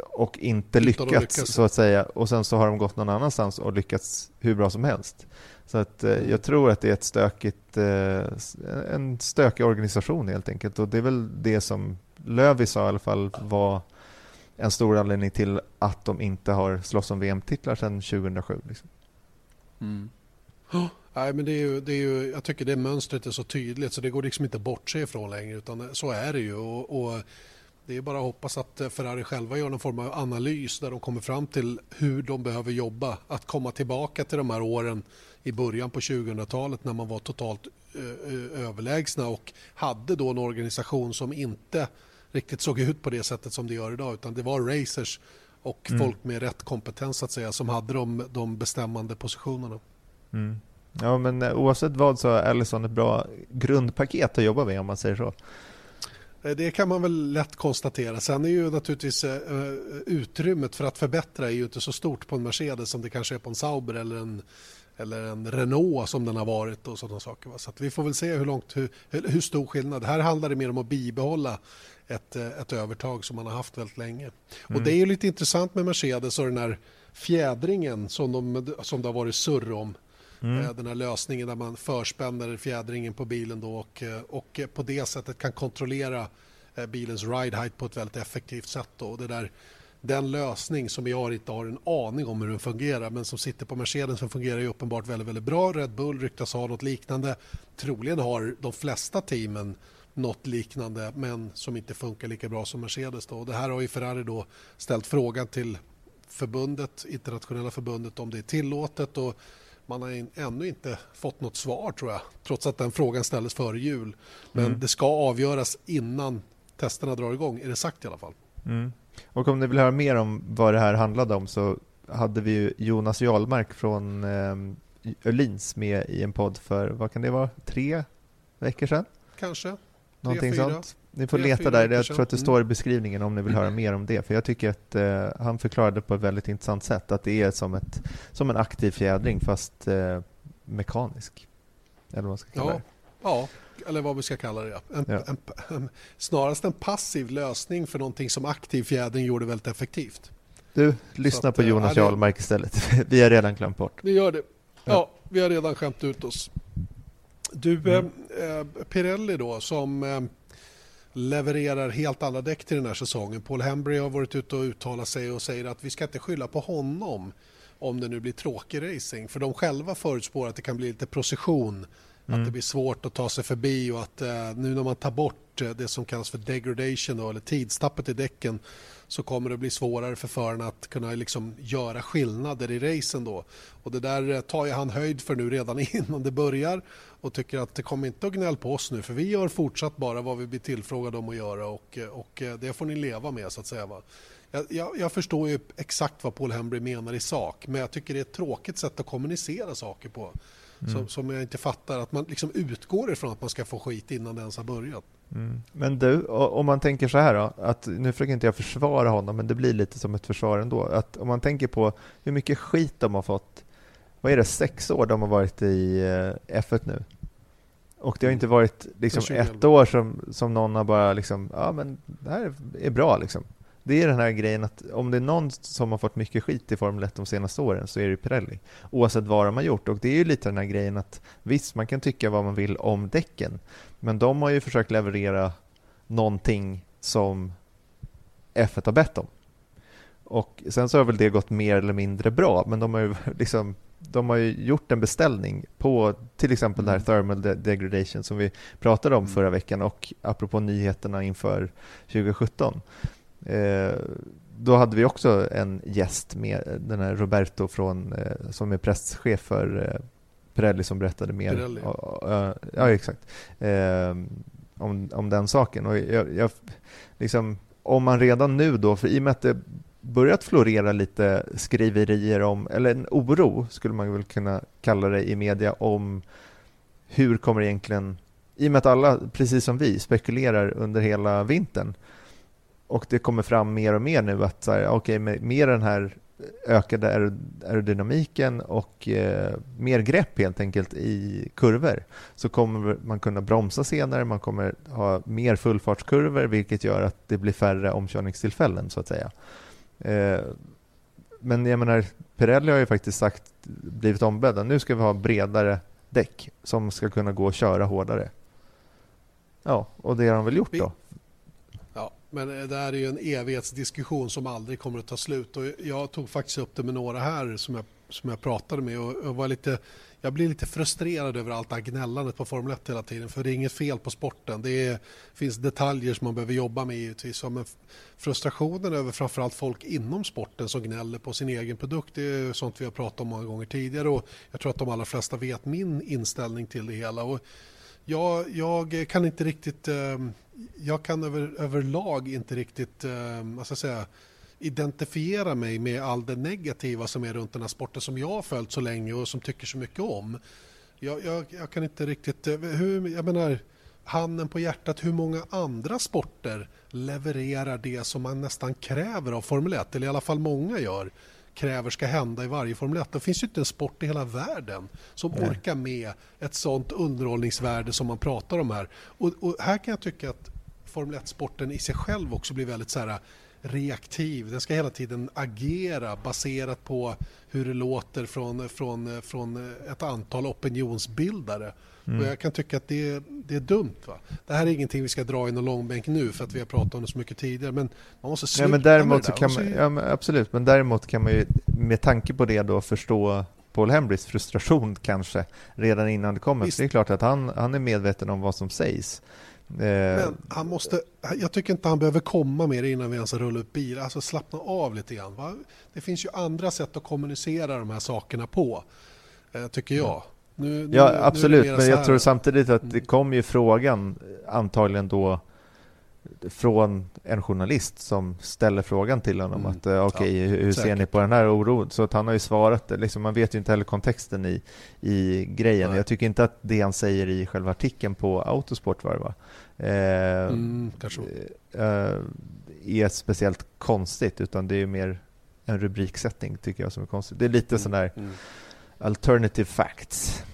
och inte lyckats lyckas. så att säga och sen så har de gått någon annanstans och lyckats hur bra som helst. Så att eh, jag tror att det är ett stökigt, eh, en stökig organisation helt enkelt och det är väl det som Lövi sa i alla fall var en stor anledning till att de inte har slåss om VM-titlar sedan 2007. Liksom. Nej, men det är ju, det är ju, jag tycker det mönstret är så tydligt så det går liksom inte att bortse ifrån längre utan så är det ju. Och, och det är bara att hoppas att Ferrari själva gör någon form av analys där de kommer fram till hur de behöver jobba. Att komma tillbaka till de här åren i början på 2000-talet när man var totalt eh, eh, överlägsna och hade då en organisation som inte riktigt såg ut på det sättet som det gör idag utan det var racers och folk med rätt kompetens att säga som hade de, de bestämmande positionerna. Mm. Ja, men eh, oavsett vad så är Allison ett bra grundpaket att jobba med om man säger så. Eh, Det kan man väl lätt konstatera. Sen är ju naturligtvis eh, eh, utrymmet för att förbättra är ju inte så stort på en Mercedes som det kanske är på en Sauber eller en, eller en Renault som den har varit och sådana saker. Så att vi får väl se hur, långt, hur, hur stor skillnad. Här handlar det mer om att bibehålla ett, ett övertag som man har haft väldigt länge. Och det är ju lite intressant med Mercedes och den här fjädringen som, de, som det har varit surr om. Mm. Eh, den här lösningen där man förspänner fjädringen på bilen då och, eh, och på det sättet kan kontrollera eh, bilens ride height på ett väldigt effektivt sätt. Då. Och det där, den lösning som jag inte har en aning om hur den fungerar men som sitter på Mercedes som fungerar ju uppenbart väldigt, väldigt bra. Red Bull ryktas ha något liknande. Troligen har de flesta teamen något liknande men som inte funkar lika bra som Mercedes. Då. Och det här har ju Ferrari då ställt frågan till förbundet, internationella förbundet om det är tillåtet och man har in, ännu inte fått något svar tror jag trots att den frågan ställdes före jul. Men det ska avgöras innan testerna drar igång, är det sagt i alla fall. Mm. Och om ni vill höra mer om vad det här handlade om så hade vi Jonas Jarlmark från eh, Öhlins med i en podd för, vad kan det vara, tre veckor sedan? Kanske. Någonting fyra. sånt. Ni får leta där, jag tror att det Mm. står i beskrivningen om ni vill höra mer om det. För jag tycker att eh, han förklarade på ett väldigt intressant sätt att det är som, ett, som en aktiv fjädring fast eh, mekanisk. Eller vad man ska kalla Ja, det. ja, eller vad vi ska kalla det. En, Ja. En, en, snarast en passiv lösning för någonting som aktiv fjädring gjorde väldigt effektivt. Du, lyssna att, på eh, Jonas ja, det- Jarlmark istället. vi har redan glömt bort. Vi gör det. Ja, Ja. vi har redan skämt ut oss. Du, Mm. eh, eh, Pirelli då som eh, levererar helt andra däck till den här säsongen. Paul Hembry har varit ute och uttalat sig och säger att vi ska inte skylla på honom om det nu blir tråkig racing. För de själva förutspår att det kan bli lite procession, att det blir svårt att ta sig förbi och att eh, nu när man tar bort eh, det som kallas för degradation då, eller tidstappet i däcken så kommer det bli svårare för förarna att kunna liksom göra skillnader i racen då. Och det där eh, tar ju han höjd för nu redan innan det börjar och tycker att det kommer inte att gnälla på oss nu för vi gör fortsatt bara vad vi blir tillfrågade om att göra och, eh, och eh, det får ni leva med så att säga. Va? Jag, jag, jag förstår ju exakt vad Paul Hembry menar i sak men jag tycker det är ett tråkigt sätt att kommunicera saker på. Som, som jag inte fattar, att man liksom utgår ifrån att man ska få skit innan det ens har börjat. Mm. Men du, om man tänker så här då, att nu försöker inte jag försvara honom, men det blir lite som ett försvar ändå. Att om man tänker på hur mycket skit de har fått vad är det, sex år de har varit i eh, F1 nu. Och det har inte varit liksom ett år som, som någon har bara liksom, ja men det här är bra liksom. Det är den här grejen att om det är någon som har fått mycket skit i Formel 1 de senaste åren så är det Pirelli. Oavsett vad de har gjort. Och det är ju lite den här grejen att visst, man kan tycka vad man vill om däcken. Men de har ju försökt leverera någonting som F1 har bett om. Och sen så har väl det gått mer eller mindre bra, men de har ju liksom de har ju gjort en beställning på till exempel det här mm. thermal degradation som vi pratade om mm. förra veckan och apropå nyheterna inför 2017. Eh, då hade vi också en gäst med den här Roberto från, eh, som är presschef för eh, Pirelli som berättade mer. Pirelli. Ja, ja, exakt. Eh, om, om den saken. Och jag, jag, liksom, om man redan nu då, för i och med att det börjat florera lite skriverier om, eller en oro skulle man väl kunna kalla det i media om hur kommer egentligen, i och med att alla, precis som vi, spekulerar under hela vintern och det kommer fram mer och mer nu att okej, okay, med, med den här ökade aerodynamiken och eh, mer grepp helt enkelt i kurvor så kommer man kunna bromsa senare, man kommer ha mer fullfartskurvor vilket gör att det blir färre omkörningstillfällen så att säga. Eh, men jag menar, Pirelli har ju faktiskt sagt, blivit ombedda, nu ska vi ha bredare däck som ska kunna gå och köra hårdare. Ja, och det har de väl gjort då. Ja, men eh, det här är ju en evighetsdiskussion som aldrig kommer att ta slut och jag tog faktiskt upp det med några här som jag, som jag pratade med och jag var lite jag blir lite frustrerad över allt det här gnällandet på Formel 1 hela tiden. För det är inget fel på sporten. Det är, finns detaljer som man behöver jobba med givetvis. Men frustrationen över framförallt folk inom sporten som gnäller på sin egen produkt. Det är sånt vi har pratat om många gånger tidigare. Och jag tror att de allra flesta vet min inställning till det hela. Och jag, jag kan inte riktigt... Eh, jag kan över, överlag inte riktigt... Eh, vad ska jag säga, identifiera mig med all det negativa som är runt den här sporten som jag har följt så länge och som tycker så mycket om. Jag, jag, jag kan inte riktigt... Eh, hur, jag menar, handen på hjärtat, hur många andra sporter levererar det som man nästan kräver av Formel 1, eller i alla fall många gör, kräver ska hända i varje Formel 1. Det finns ju inte en sport i hela världen som Nej. orkar med ett sånt underhållningsvärde som man pratar om här. Och, och här kan jag tycka att Formel 1-sporten i sig själv också blir väldigt så här reaktiv. Den ska hela tiden agera baserat på hur det låter från, från, från ett antal opinionsbildare. Mm. Och jag kan tycka att det, det är dumt. Va? Det här är ingenting vi ska dra i någon långbänk nu för att vi har pratat om det så mycket tidigare. Men man måste sluta ja, men däremot med det kan man, ja, men Absolut, men däremot kan man ju med tanke på det då förstå Paul Hembrys frustration kanske redan innan det kommer. Visst. Det är klart att han, han är medveten om vad som sägs. Eh, Men han måste, jag tycker inte han behöver komma med det innan vi ens rullar upp bil. Alltså slappna av lite grann. Va? Det finns ju andra sätt att kommunicera de här sakerna på, eh, tycker jag. Nu, nu, ja, absolut. Men jag tror samtidigt att det mm. kom ju frågan antagligen då från en journalist som ställer frågan till honom mm. att eh, okej, okay, ja, hur säkert. ser ni på den här oron? Så att han har ju svarat, liksom, man vet ju inte heller kontexten i, i grejen. Nej. Jag tycker inte att det han säger i själva artikeln på Autosport var va? Eh, mm, eh, är speciellt konstigt, utan det är mer en rubriksättning tycker jag som är konstigt. Det är lite mm. sån där mm. alternative facts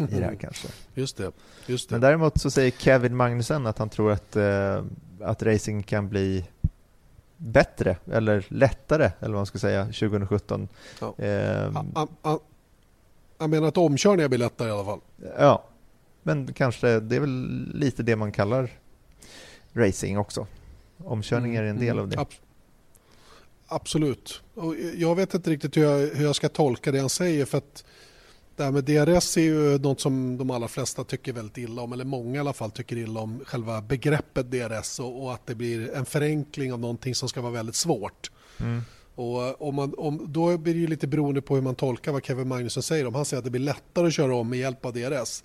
i det här kanske. Just det, just det. Men däremot så säger Kevin Magnussen att han tror att, eh, att racing kan bli bättre eller lättare, eller vad man ska säga, 2017. Ja. Eh, jag menar att omkörningar blir lättare i alla fall. Ja, men kanske det är väl lite det man kallar racing också. Omkörningar är en del mm, av det. Ab absolut. Och jag vet inte riktigt hur jag, hur jag ska tolka det han säger för att det här med DRS är ju något som de allra flesta tycker väldigt illa om, eller många i alla fall tycker illa om själva begreppet DRS och, och att det blir en förenkling av någonting som ska vara väldigt svårt. Mm. Och om man, om, då blir det ju lite beroende på hur man tolkar vad Kevin Magnusson säger. Om han säger att det blir lättare att köra om med hjälp av DRS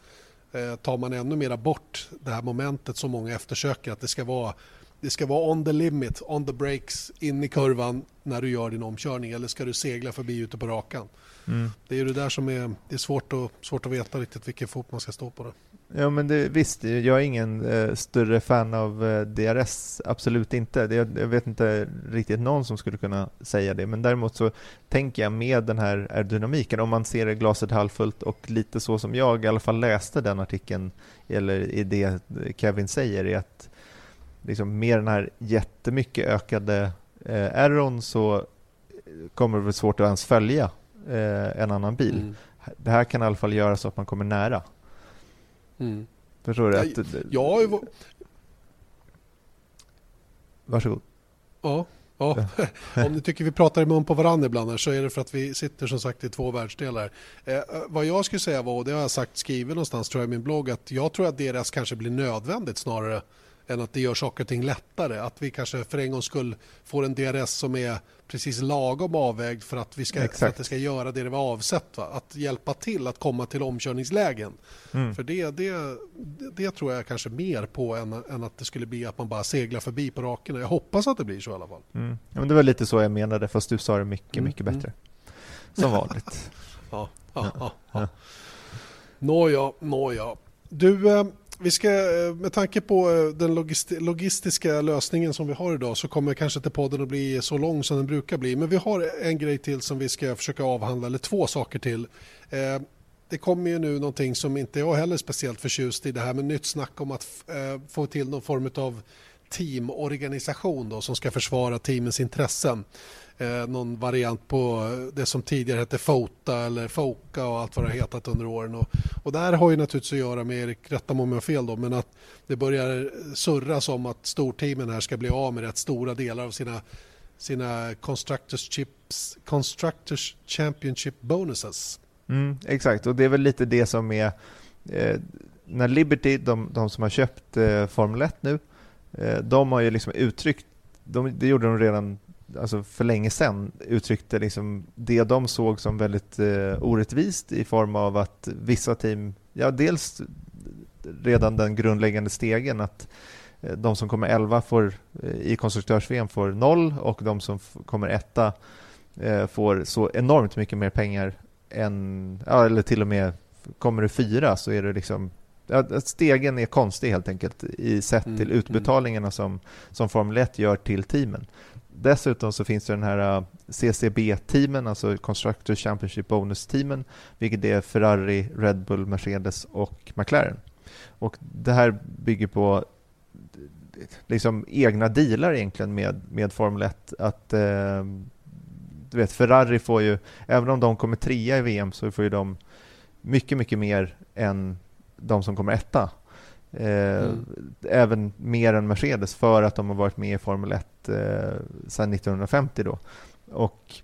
eh, tar man ännu mera bort det här momentet som många eftersöker. Att det ska vara det ska vara on the limit, on the breaks, in i kurvan när du gör din omkörning eller ska du segla förbi ute på rakan? Mm. Det är det där som är, det är svårt, att, svårt att veta riktigt vilken fot man ska stå på. Det. Ja men det, visst, jag är ingen eh, större fan av eh, DRS, absolut inte. Det, jag vet inte riktigt någon som skulle kunna säga det, men däremot så tänker jag med den här aerodynamiken, om man ser det glaset halvfullt och lite så som jag i alla fall läste den artikeln, eller i det Kevin säger, är att liksom med den här jättemycket ökade eh, Aeron så kommer det bli svårt att ens följa eh, en annan bil. Mm. Det här kan i alla fall göra så att man kommer nära. Mm. Förstår du? Att, ja, jag... Varsågod. Ja, ja. om ni tycker vi pratar i mun på varandra ibland så är det för att vi sitter som sagt i två världsdelar. Eh, vad jag skulle säga var, och det har jag sagt skrivit någonstans tror jag i min blogg, att jag tror att DRS kanske blir nödvändigt snarare än att det gör saker och ting lättare. Att vi kanske för en gångs skull får en DRS som är precis lagom avvägd för att, vi ska, för att det ska göra det det var avsett. Va? Att hjälpa till att komma till omkörningslägen. Mm. För det, det, det tror jag kanske mer på än, än att det skulle bli att man bara seglar förbi på rakerna. Jag hoppas att det blir så i alla fall. Mm. Ja, men det var lite så jag menade, fast du sa det mycket, mm. mycket bättre. Som vanligt. ja, ja, ja. ja. Nåja, nåja. Du, eh, vi ska, eh, med tanke på eh, den den logistiska lösningen som vi har idag så kommer kanske inte podden att bli så lång som den brukar bli. Men vi har en grej till som vi ska försöka avhandla, eller två saker till. Eh, det kommer ju nu någonting som inte jag heller är speciellt förtjust i, det här med nytt snack om att eh, få till någon form av teamorganisation då, som ska försvara teamens intressen eh, någon variant på det som tidigare hette FOTA eller FOKA och allt vad det har hetat under åren. Och, och det här har ju naturligtvis att göra med, Erik, rätta mig om jag har fel då, men att det börjar surras om att storteamen här ska bli av med rätt stora delar av sina sina Constructors, Chips, Constructors Championship bonuses. Mm, exakt, och det är väl lite det som är eh, när Liberty, de, de som har köpt eh, Formel 1 nu, eh, de har ju liksom uttryckt, de, det gjorde de redan alltså för länge sedan uttryckte liksom det de såg som väldigt eh, orättvist i form av att vissa team, ja dels redan den grundläggande stegen att eh, de som kommer 11 får, eh, i konstruktörs-VM får noll och de som kommer etta eh, får så enormt mycket mer pengar än, ja, eller till och med kommer du fyra så är det liksom ja, stegen är konstig helt enkelt i sett till mm, mm. utbetalningarna som, som Formel 1 gör till teamen. Dessutom så finns det den här äh, CCB-teamen, alltså Constructor Championship Bonus-teamen, vilket är Ferrari, Red Bull, Mercedes och McLaren. Och det här bygger på liksom egna dealar egentligen med, med Formel 1. Att, eh, du vet, Ferrari får ju, även om de kommer trea i VM så får ju de mycket, mycket mer än de som kommer etta. Eh, mm. Även mer än Mercedes för att de har varit med i Formel 1 eh, sedan 1950 då. Och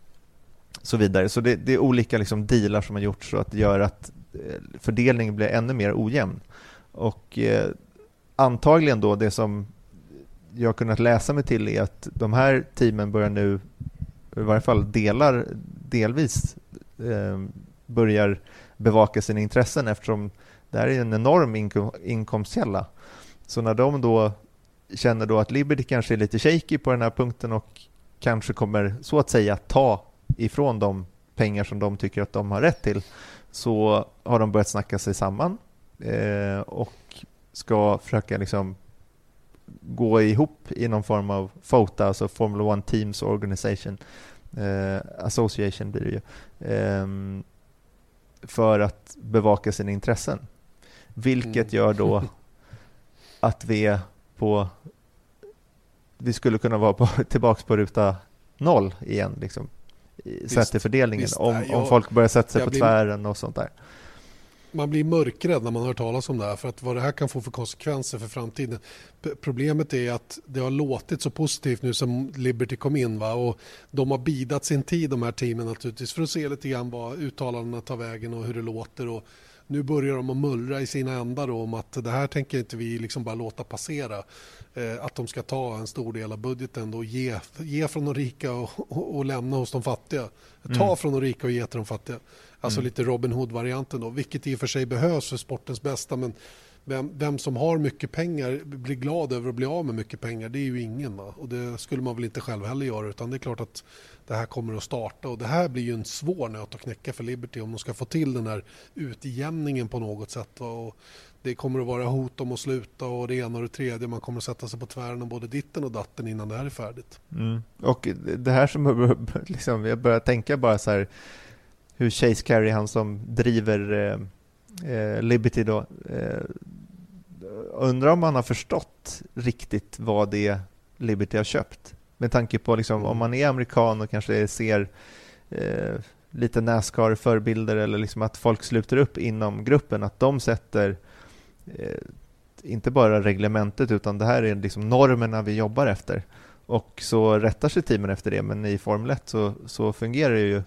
så vidare. Så det, det är olika liksom dealar som har gjorts så att det gör att eh, fördelningen blir ännu mer ojämn. Och eh, antagligen då det som jag har kunnat läsa mig till är att de här teamen börjar nu, i varje fall delar, delvis, eh, börjar bevaka sina intressen eftersom det här är en enorm inkom inkomstkälla. Så när de då känner då att Liberty kanske är lite shaky på den här punkten och kanske kommer så att säga ta ifrån de pengar som de tycker att de har rätt till så har de börjat snacka sig samman eh, och ska försöka liksom gå ihop i någon form av FOTA, alltså Formula One Teams Organization eh, Association blir det ju, eh, för att bevaka sina intressen. Vilket mm. gör då att vi är på vi skulle kunna vara på, tillbaka på ruta noll igen, liksom, sett till fördelningen. Visst, om, jag, om folk börjar sätta sig på blir, tvären och sånt där. Man blir mörkrädd när man hör talas om det här, för att vad det här kan få för konsekvenser för framtiden. Problemet är att det har låtit så positivt nu som Liberty kom in va? och de har bidat sin tid de här teamen naturligtvis för att se lite grann vad uttalandena tar vägen och hur det låter. Och, nu börjar de att mullra i sina ändar om att det här tänker inte vi liksom bara låta passera. Eh, att de ska ta en stor del av budgeten och ge, ge från de rika och, och, och lämna hos de fattiga. Ta mm. från de rika och ge till de fattiga. Alltså mm. lite Robin Hood-varianten då, vilket i och för sig behövs för sportens bästa. Men vem, vem, som har mycket pengar blir glad över att bli av med mycket pengar, det är ju ingen. Va? Och det skulle man väl inte själv heller göra, utan det är klart att det här kommer att starta. Och det här blir ju en svår nöt att knäcka för Liberty om de ska få till den här utjämningen på något sätt. Va? Och det kommer att vara hot om att sluta och det ena och det tredje. Man kommer att sätta sig på tvären om både ditten och datten innan det här är färdigt. Mm. Och det här som liksom, jag börjar tänka bara så här hur Chase Carey, han som driver eh, eh, Liberty då, eh, undrar om han har förstått riktigt vad det Liberty har köpt. Med tanke på liksom, om man är amerikan och kanske ser eh, lite Nascar-förebilder eller liksom att folk sluter upp inom gruppen, att de sätter eh, inte bara reglementet utan det här är liksom normerna vi jobbar efter. Och så rättar sig teamen efter det, men i Formel 1 så, så fungerar det ju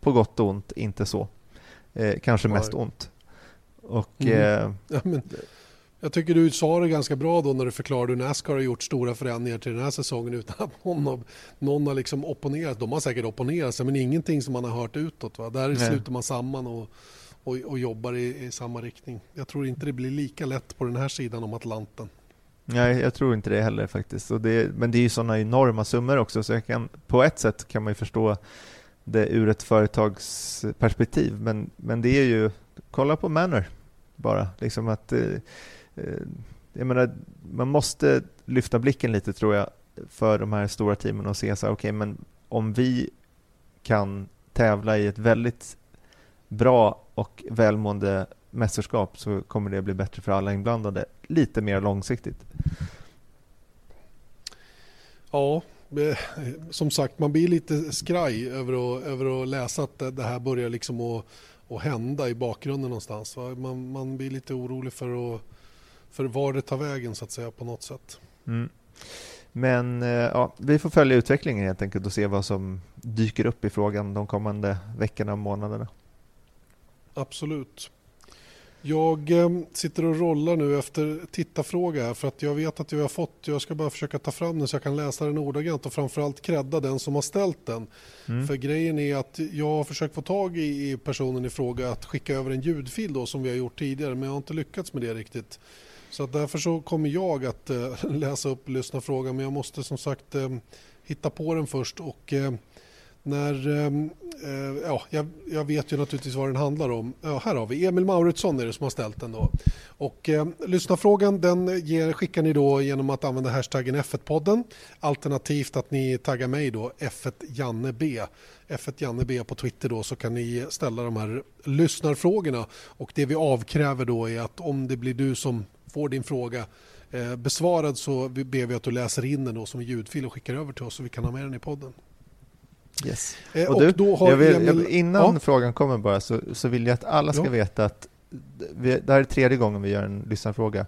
på gott och ont inte så. Eh, kanske mest ont. Och, mm. eh, ja, men, jag tycker du sa det ganska bra då när du förklarade hur Nascar har gjort stora förändringar till den här säsongen utan att någon har, någon har liksom opponerat. De har säkert opponerat sig men ingenting som man har hört utåt. Va? Där Nej. sluter man samman och, och, och jobbar i, i, samma riktning. Jag tror inte det blir lika lätt på den här sidan om Atlanten. Nej, jag tror inte det heller faktiskt. Det, men det är ju sådana enorma summor också så kan, på ett sätt kan man ju förstå det ur ett företagsperspektiv. Men, men det är ju, kolla på Manor bara. Liksom att, eh, Eh, jag menar, man måste lyfta blicken lite tror jag för de här stora teamen och se så här, okay, men om vi kan tävla i ett väldigt bra och välmående mästerskap så kommer det bli bättre för alla inblandade lite mer långsiktigt. Ja, som sagt, man blir lite skraj över att, över att läsa att det här börjar liksom att, att hända i bakgrunden någonstans. Man, man blir lite orolig för, att, för var det tar vägen så att säga på något sätt. Mm. Men eh, ja, vi får följa utvecklingen helt enkelt och se vad som dyker upp i frågan de kommande veckorna och månaderna. Absolut. Jag eh, sitter och rollar nu efter tittarfråga här för att jag vet att jag har fått, jag ska bara försöka ta fram den så jag kan läsa den ordagrant och framförallt credda den som har ställt den. Mm. För grejen är att jag har försökt få tag i, personen i fråga att skicka över en ljudfil då som vi har gjort tidigare men jag har inte lyckats med det riktigt. Så därför så kommer jag att eh, läsa upp lyssna frågan men jag måste som sagt eh, hitta på den först och eh, när, ehm, ja, jag, jag, vet ju naturligtvis vad den handlar om. Ja, här har vi Emil Mauritsson är det som har ställt den. Då. Och, eh, lyssnarfrågan den ger, skickar ni då genom att använda hashtaggen F1-podden. Alternativt att ni taggar mig då F1JanneB. F1JanneB på Twitter då så kan ni ställa de här lyssnarfrågorna. Och det vi avkräver då är att om det blir du som får din fråga eh, besvarad så ber vi att du läser in den då som ljudfil och skickar över till oss så vi kan ha med den i podden. Yes. Eh, och, du, då har jag vill, Emil... innan ja. frågan kommer bara så, så vill jag att alla ska ja. veta att vi, det här är tredje gången vi gör en lyssnarfråga.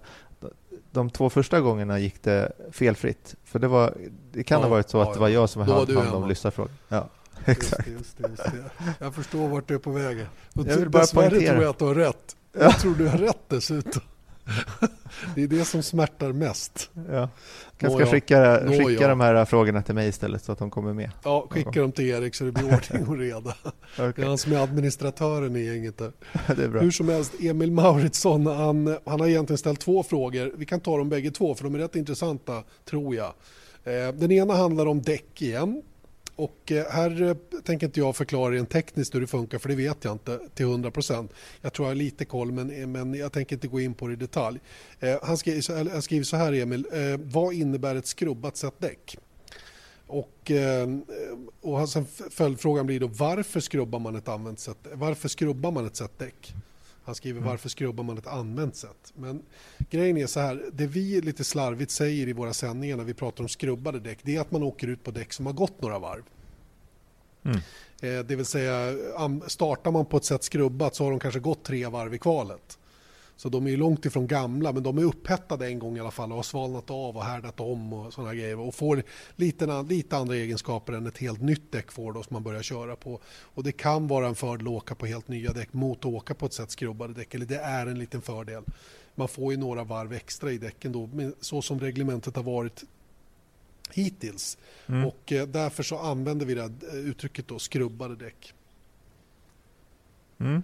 De två första gångerna gick det felfritt. För det, var, det kan ja, ha varit så att det var jag som hade hand om lyssnarfrågan. Ja, exakt. Just just det. Jag förstår vart du är på väg. jag vill bara poängtera. tror jag att du har rätt. Jag tror du har rätt dessutom. det är det som smärtar mest. Ja. Kanske ska skicka, Nå, skicka de här frågorna till mig istället så att de kommer med. Ja, skicka dem till Erik så det blir ordning och reda. okay. Det är han som är administratören i gänget där. det är bra. Hur som helst, Emil Mauritsson, han, han har egentligen ställt två frågor. Vi kan ta dem bägge två för de är rätt intressanta, tror jag. Eh, den ena handlar om däck igen. Och eh, här eh, tänker inte jag förklara rent tekniskt hur det funkar för det vet jag inte till 100%. Jag tror jag har lite koll men, eh, men jag tänker inte gå in på det i detalj. Han skriver, han skriver så här Emil, vad innebär ett skrubbat set däck? Och, och sen följdfrågan blir då varför skrubbar man ett använt set, varför skrubbar man ett set däck? Han skriver mm. varför skrubbar man ett använt set? Men grejen är så här, det vi lite slarvigt säger i våra sändningar när vi pratar om skrubbade däck, det är att man åker ut på däck som har gått några varv. Mm. Eh, det vill säga, startar man på ett sätt skrubbat så har de kanske gått tre varv i kvalet. Så de är långt ifrån gamla men de är upphettade en gång i alla fall och har svalnat av och härdat om och sådana grejer och får lite, lite andra egenskaper än ett helt nytt däck får då som man börjar köra på. Och det kan vara en fördel att åka på helt nya däck mot att åka på ett sätt skrubbade däck, eller det är en liten fördel. Man får ju några varv extra i däcken då, så som reglementet har varit hittills. Mm. Och eh, därför så använder vi det uttrycket då, skrubbade däck. Mm.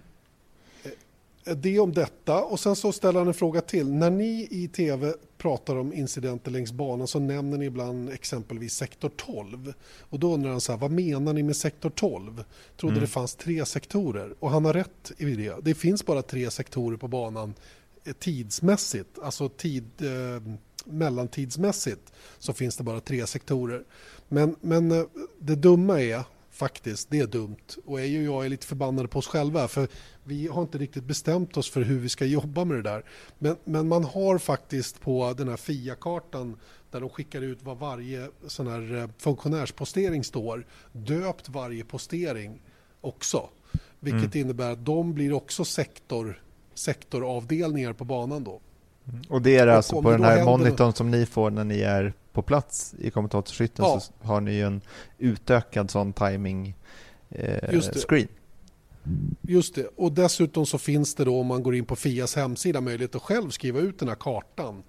Det om detta och sen så ställer han en fråga till. När ni i tv pratar om incidenter längs banan så nämner ni ibland exempelvis sektor 12. Och då undrar han så här, vad menar ni med sektor 12? Trodde Mm. det fanns tre sektorer och han har rätt i det. Det finns bara tre sektorer på banan eh, tidsmässigt, alltså tid, eh, mellantidsmässigt så finns det bara tre sektorer. Men, men eh, det dumma är faktiskt, det är dumt och är ju jag är lite förbannad på oss själva för vi har inte riktigt bestämt oss för hur vi ska jobba med det där. Men, men man har faktiskt på den här FIA-kartan där de skickar ut vad varje sån här eh, funktionärspostering står, döpt varje postering också. Vilket innebär att de blir också sektor, sektoravdelningar på banan då. Och det är Och alltså på den här händer monitorn som ni får när ni är på plats i kommentatorshytten Ja. så har ni ju en utökad sån timing eh, Just screen. Just det, och dessutom så finns det då om man går in på Fias hemsida möjlighet att själv skriva ut den här kartan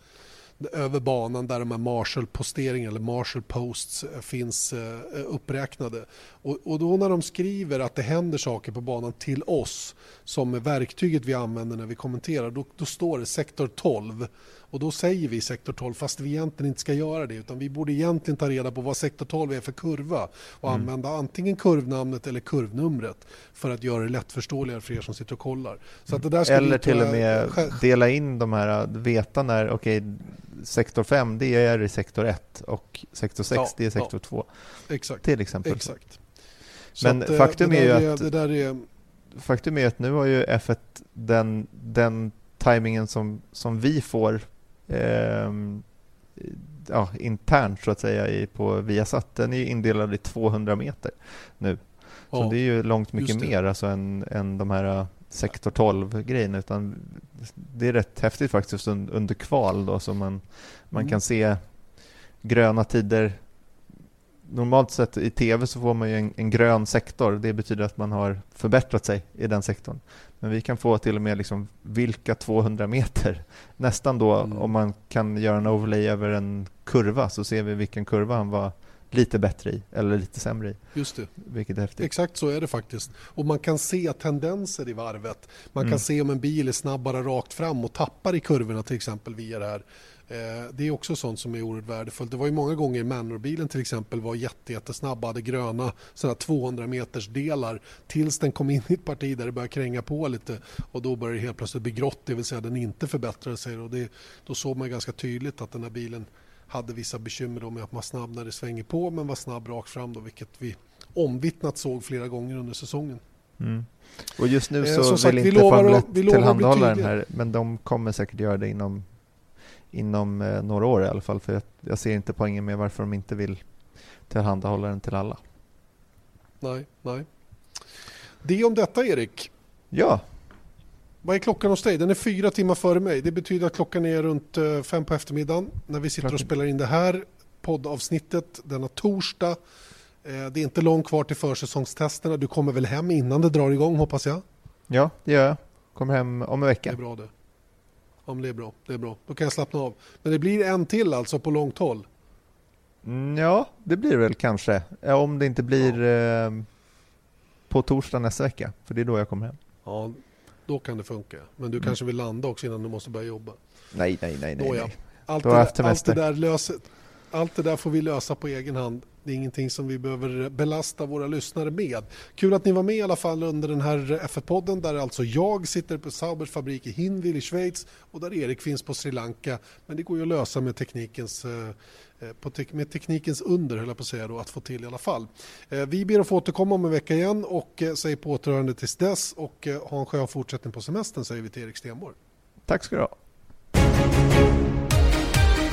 över banan där de här Marshall-posteringarna eller Marshall-posts eh, finns eh, uppräknade. Och, och då när de skriver att det händer saker på banan till oss som är verktyget vi använder när vi kommenterar, då, då står det sektor 12. Och då säger vi sektor 12 fast vi egentligen inte ska göra det utan vi borde egentligen ta reda på vad sektor 12 är för kurva och använda antingen kurvnamnet eller kurvnumret för att göra det lättförståeligare för er som sitter och kollar. Så att det där Eller till och med dela in de här, veta när, okej, sektor 5 det är i sektor 1 och sektor 6 Ja, det är sektor ja. 2 Exakt. till exempel. Exakt. Men att, eh, faktum är ju att- Det där är, Faktum är att nu har ju F1 den, den timingen som, som vi får ehm, ja, internt så att säga i, på Viasat, den är ju indelad i 200 meter nu. Så ja, det är ju långt mycket mer alltså än, än de här äh, sektor 12-grejerna. Utan det är rätt häftigt faktiskt un, under kval då, så man, man Mm. kan se gröna tider. Normalt sett i tv så får man ju en, en grön sektor. Det betyder att man har förbättrat sig i den sektorn. Men vi kan få till och med liksom vilka 200 meter. Nästan då Mm. om man kan göra en overlay över en kurva så ser vi vilken kurva han var lite bättre i eller lite sämre i. just det. Vilket är häftigt. Exakt så är det faktiskt. Och man kan se tendenser i varvet. Man Mm. kan se om en bil är snabbare rakt fram och tappar i kurvorna till exempel via det här. Eh, Det är också sånt som är oerhört värdefullt. Det var ju många gånger Manor-bilen till exempel var jätte, jättesnabb, hade gröna såna 200 meters delar tills den kom in i ett parti där det började kränga på lite och då började det helt plötsligt bli grått, det vill säga den inte förbättrade sig och det, då såg man ganska tydligt att den här bilen hade vissa bekymmer då med att man var snabb när det svänger på men var snabb rakt fram då, vilket vi omvittnat såg flera gånger under säsongen. Mm. Och just nu Eh, så som vill sagt, vi inte lovar Formel att- 1 vi lovar att bli tillhandahålla den här, men de kommer säkert göra det inom, inom eh, några år i alla fall. För jag, jag ser inte poängen med varför de inte vill tillhandahålla den till alla. Nej, nej. Det om detta Erik. Ja, Vad är klockan hos dig? Den är fyra timmar före mig. Det betyder att klockan är runt eh, fem på eftermiddagen när vi sitter och spelar in det här poddavsnittet denna torsdag. Eh, Det är inte långt kvar till försäsongstesterna. Du kommer väl hem innan det drar igång hoppas jag? ja, det gör jag. Kommer hem om en Det är vecka. bra det. Ja, men det är bra. Det är bra. Då kan jag slappna av. Men det blir en till alltså på långt håll. Mm, ja, det blir det väl kanske. Ja, Om det inte blir eh, på torsdag nästa vecka, för det är då jag kommer hem. Ja, då kan det funka. Men du Mm. kanske vill landa också innan du måste börja jobba. Nej, nej, nej, nej. Ja. nej. Allt, det, allt, det där löser, allt det där får vi lösa på egen hand. Det är ingenting som vi behöver belasta våra lyssnare med. Kul att ni var med i alla fall under den här F1-podden där alltså jag sitter på Saubers fabrik i Hinwil i Schweiz och där Erik finns på Sri Lanka. Men det går ju att lösa med teknikens, eh, eh, på tek- med teknikens under höll jag på att säga då, att få till i alla fall. Eh, Vi ber att få återkomma om en vecka igen och eh, säger på återhörande tills dess och eh, ha en skön fortsättning på semestern säger vi till Erik Stenborg. Tack ska du ha.